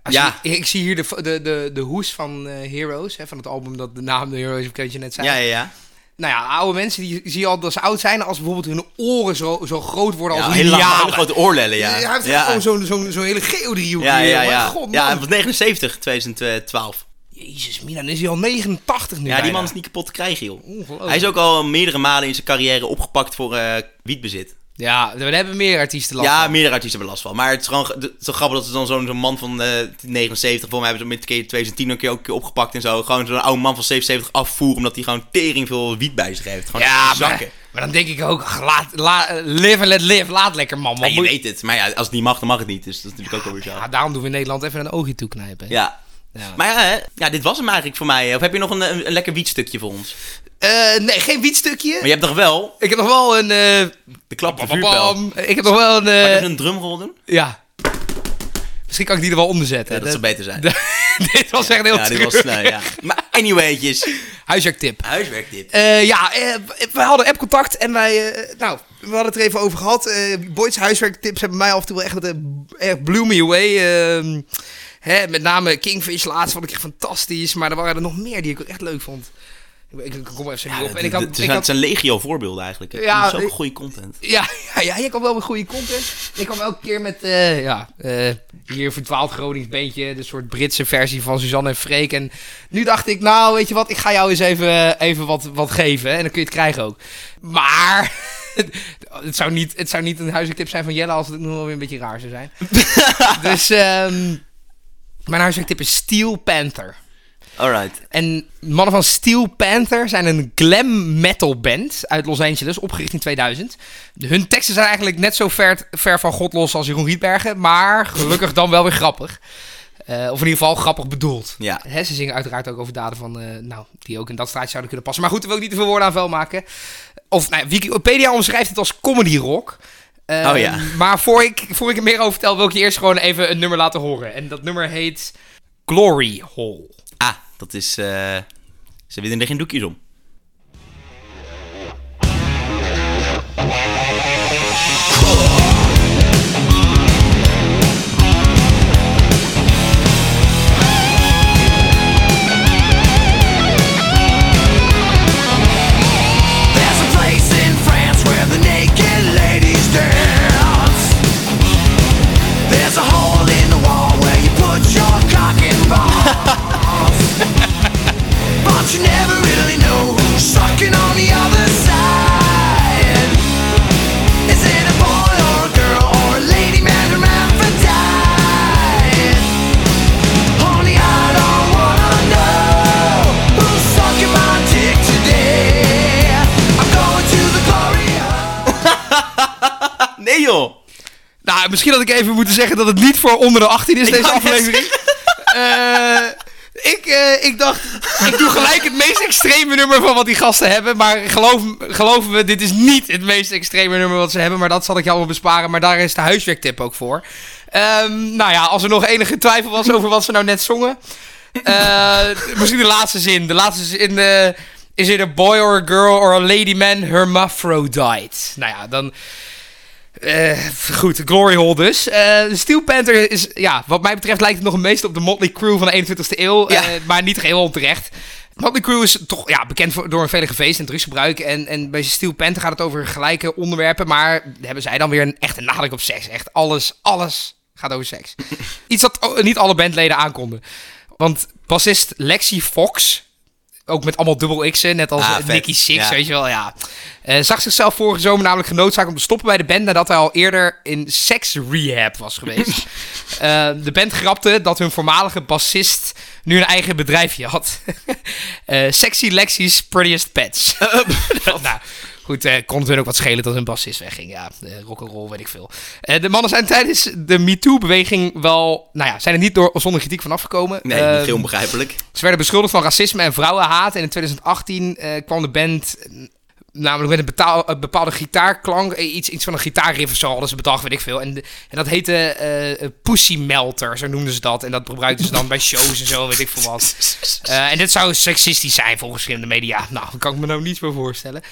Als Ja. je- ik zie hier de, de, de, de hoes van Heroes, hè, van het album dat de naam de Heroes of je net zei. Ja, ja, ja. Nou ja, oude mensen die zie je al dat ze oud zijn als bijvoorbeeld hun oren zo, zo groot worden ja als lianen. hele grote oorlellen, ja. Hij heeft ja. gewoon zo'n zo'n zo'n hele geodriehoek Ja, ja, ja. God, ja, hij was 79, 2012. Jezus, mina, dan is hij al 89 nu Ja, die man is niet kapot te krijgen, joh. Ongelooflijk. Hij is ook al meerdere malen in zijn carrière opgepakt voor eh, wietbezit. Ja, we hebben meer artiesten last ja, van. meerdere artiesten hebben last van. Maar het is gewoon het is zo grappig dat ze dan zo'n man van eh 79, voor mij hebben ze hem een keer in 2010 een keer ook keer opgepakt en zo. Gewoon zo'n oude man van 77 afvoeren omdat hij gewoon tering veel wiet bij zich heeft. Gewoon Ja, zakken. maar, maar dan denk ik ook, laat, la- live and let live, laat lekker man. Ja, je moet- weet het. Maar ja, als het niet mag, dan mag het niet. Dus dat is natuurlijk ook wel weer zo. Ja, daarom doen we in Nederland even een oogje toeknijpen. Ja. Ja. Maar ja, hè, ja, dit was hem eigenlijk voor mij. Of heb je nog een, een, een lekker wietstukje voor ons? Eh, nee, geen wietstukje. Maar je hebt toch wel Ik heb nog wel een... eh, de klap de. Ik heb nog wel een... Kan je eh, een drumrol doen? ja. Misschien kan ik die er wel onder zetten. Ja, dat zou beter zijn. dit was echt heel Ja, dit was snel, ja. Maar anywaytjes. Huiswerktip. Huiswerktip. Eh, ja, eh, wij hadden appcontact en wij, eh, nou, we hadden het er even over gehad. Eh Boyd's huiswerktips hebben mij af en toe wel echt, eh, echt blew me away. Hè, met name Kingfish laatst vond ik echt fantastisch, maar er waren er nog meer die ik ook echt leuk vond. Ik, ik kom even niet op. En ik had, het, ik zijn, had, het zijn legio voorbeelden eigenlijk. Het Ja, is ook goede content. ja, ja, ja, je kwam wel met goede content. Ik kwam elke keer met, eh, ja, eh, hier verdwaald Gronings beentje, de soort Britse versie van Suzanne en Freek. En nu dacht ik, nou, weet je wat, ik ga jou eens even, even wat, wat geven. En dan kun je het krijgen ook. Maar, het zou niet, het zou niet een huiswerktip zijn van Jelle als het nog wel weer een beetje raar zou zijn. dus, ehm, mijn huiswerktip is Steel Panther. Alright. En mannen van Steel Panther zijn een glam metal band uit Los Angeles, opgericht in 2000. Hun teksten zijn eigenlijk net zo ver, ver van God los als Jeroen Rietbergen, maar gelukkig dan wel weer grappig. Eh, of in ieder geval grappig bedoeld. Ja. Ze zingen uiteraard ook over daden van, eh, nou, die ook in dat straatje zouden kunnen passen. Maar goed, daar wil ik niet te veel woorden aan vuil maken. Of, nou, Wikipedia omschrijft het als comedy rock. Eh, Oh ja. Maar voor ik, voor ik er meer over vertel, wil ik je eerst gewoon even een nummer laten horen. En dat nummer heet Glory Hole. Ah, dat is... eh ze winnen er geen doekjes om. Joh! Nou, misschien had ik even moeten zeggen dat het niet voor onder de 18 is, deze aflevering. Eh, ik, eh, ik dacht, ik doe gelijk het meest extreme nummer van wat die gasten hebben. Maar geloof, geloof me, dit is niet het meest extreme nummer wat ze hebben. Maar dat zal ik jou wel besparen. Maar daar is de huiswerktip ook voor. Ehm, nou ja, als er nog enige twijfel was over wat ze nou net zongen. eh, misschien de laatste zin. De laatste zin is it a boy or a girl or a lady man hermaphrodite? Nou ja, dan... Eh, goed, Glory Hole dus. Eh, Steel Panther is, ja, wat mij betreft lijkt het nog het meest op de Motley Crue van de 21ste eeuw. Ja. eh, maar niet geheel onterecht. Motley Crue is toch ja, bekend voor, door een vele feest en drugsgebruik. En, en bij Steel Panther gaat het over gelijke onderwerpen. Maar hebben zij dan weer een echte nadruk op seks. Echt alles, alles Gaat over seks. Iets dat niet alle bandleden aankonden. Want bassist Lexi Fox, ook met allemaal dubbel X'en, net als Ah, eh. Nicky Six, Ja. weet je wel, ja. Eh, zag zichzelf vorige zomer namelijk genoodzaakt om te stoppen bij de band nadat hij al eerder in sex rehab was geweest. Eh, de band grapte dat hun voormalige bassist nu een eigen bedrijfje had. Eh, Sexy Lexi's Prettiest Pets. nou, goed, eh kon het hun ook wat schelen dat hun bassist wegging. Ja, eh, rock'n'roll, weet ik veel. Eh, de mannen zijn tijdens de MeToo-beweging wel... Nou ja, zijn er niet door, zonder kritiek van afgekomen. Nee, niet heel onbegrijpelijk. ze werden beschuldigd van racisme en vrouwenhaat. En in 2018 eh, kwam de band namelijk met een, betaal, een bepaalde gitaarklank. Iets, iets van een gitaarriff of zo hadden ze bedacht, weet ik veel. En, de- en dat heette Pussy Melter, zo noemden ze dat. En dat gebruikten ze dan bij shows en zo, weet ik veel wat. En dit zou seksistisch zijn volgens verschillende media. Nou, daar kan ik me nou niets meer voorstellen.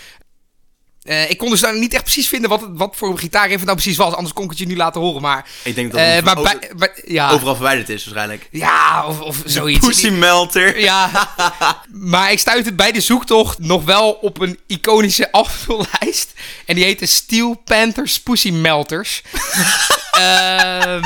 Eh, ik kon dus daar niet echt precies vinden wat, het- wat voor gitaarriff het nou precies was. Anders kon ik het je nu laten horen. Maar, Ik denk dat eh, het maar, over- bij, bij- ja, overal verwijderd is waarschijnlijk. ja, of, of zoiets. Pussy melter. Ja, maar ik stuitte bij de zoektocht nog wel op een iconische afspeellijst. En die heette Steel Panthers Pussy Melters. Ehm,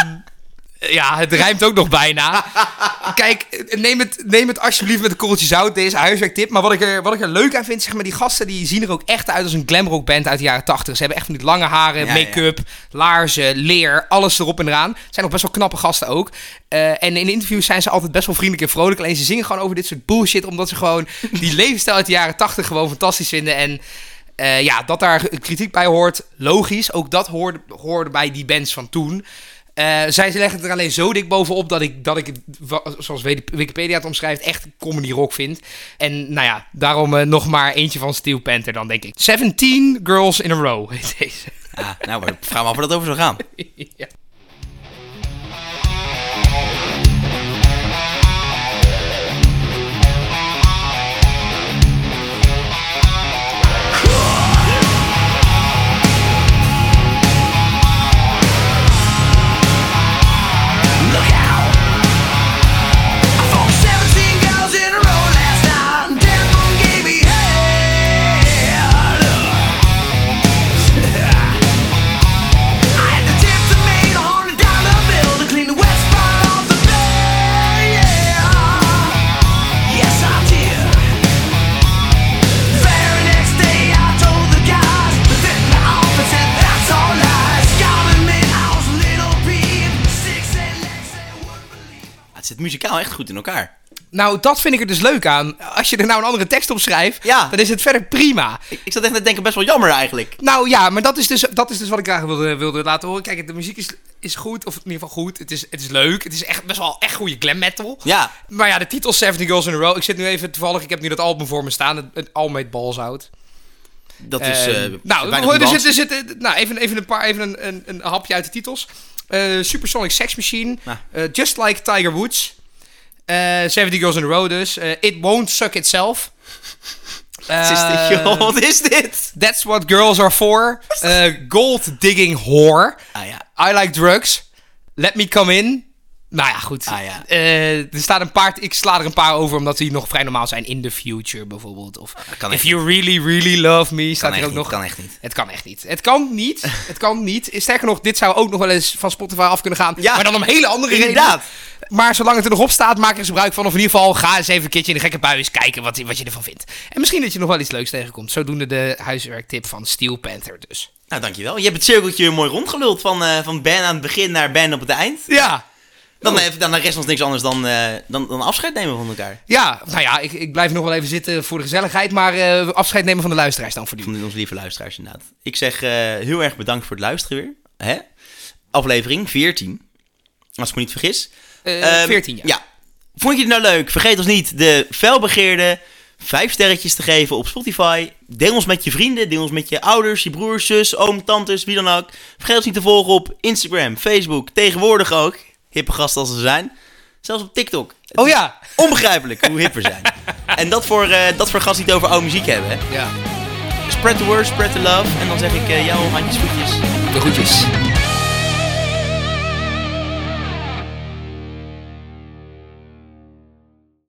ja, het rijmt ook nog bijna. Kijk, neem het, neem het alsjeblieft met een korreltje zout, deze huiswerktip. Maar wat ik, er, wat ik er leuk aan vind, zeg maar, die gasten die zien er ook echt uit als een glamrock band uit de jaren 80. Ze hebben echt van die lange haren, Ja, make-up, laarzen, leer, alles erop en eraan. Zijn nog best wel knappe gasten ook. Eh, en in interviews zijn ze altijd best wel vriendelijk en vrolijk. Alleen ze zingen gewoon over dit soort bullshit, omdat ze gewoon die levensstijl uit de jaren 80 gewoon fantastisch vinden. En eh, ja, dat daar kritiek bij hoort, logisch. Ook dat hoorde, hoorde bij die bands van toen. Eh, zij leggen het er alleen zo dik bovenop dat ik, dat ik zoals Wikipedia het omschrijft, echt comedy rock vind. En nou ja, daarom eh, nog maar eentje van Steel Panther dan, denk ik. 17 Girls in a Row heet deze. Ah, nou, maar vraag me af waar dat over zou gaan. ja. Muzikaal echt goed in elkaar. Nou, dat vind ik er dus leuk aan. Als je er nou een andere tekst op schrijft, Ja. dan is het verder prima. Ik, ik zat echt te denken, best wel jammer eigenlijk. Nou ja, maar dat is dus, dat is dus wat ik graag wilde, wilde laten horen. Kijk, de muziek is, is goed, of in ieder geval goed. Het is, het is leuk. Het is echt best wel echt goede glam metal. Ja, Maar ja, de titel 70 Girls in a Row. Ik zit nu even toevallig, ik heb nu dat album voor me staan. Het, het album heet Balzout. dat is eh nou, er zit, er zit, nou even, even een paar, even een, een, een hapje uit de titels. Eh, Supersonic Sex Machine. Eh, Just Like Tiger Woods. eh 70 Girls in a Row dus. It Won't Suck Itself. Wat is dit, joh? Wat is dit? That's What Girls Are For. Gold Digging Whore. Ah ja. I Like Drugs. Let Me Come In. Nou ja, goed. Ah, ja. Eh, er staat een paar, ik sla er een paar over omdat die nog vrij normaal zijn. In the Future bijvoorbeeld. Of kan If You Really, Really Love Me. Staat Kan er ook niet, nog. kan echt niet. Het kan echt niet. Het kan niet. Het kan niet. Sterker nog, dit zou ook nog wel eens van Spotify af kunnen gaan. Ja. Maar dan om hele andere redenen. Inderdaad. Maar zolang het er nog op staat, maak er gebruik van. Of in ieder geval, ga eens even een keertje in de gekke bui eens kijken wat, wat je ervan vindt. En misschien dat je nog wel iets leuks tegenkomt. Zodoende de huiswerktip van Steel Panther dus. Nou, dankjewel. Je hebt het cirkeltje mooi rondgeluld van, eh, van Ben aan het begin naar Ben op het eind. Ja. Dan, eh, dan rest ons niks anders dan, eh, dan, dan afscheid nemen van elkaar. Ja, nou ja, ik, ik blijf nog wel even zitten voor de gezelligheid. Maar eh, afscheid nemen van de luisteraars dan voor nu. Van onze lieve luisteraars inderdaad. Ik zeg heel erg bedankt voor het luisteren weer. Hè? Aflevering 14. Als ik me niet vergis. Eh, Ehm, 14 jaar. Ja. Vond je het nou leuk? Vergeet ons niet de felbegeerde vijf sterretjes te geven op Spotify. Deel ons met je vrienden, deel ons met je ouders, je broers, zus, oom, tantes, wie dan ook. Vergeet ons niet te volgen op Instagram, Facebook, tegenwoordig ook. Hippe gasten als ze zijn. Zelfs op TikTok. Het Oh ja. Onbegrijpelijk hoe hip we zijn. en dat voor, eh, dat voor gasten die het over oude muziek hebben. hè. Ja. Spread the word, spread the love. En dan zeg ik eh jou handjes voetjes. De groetjes.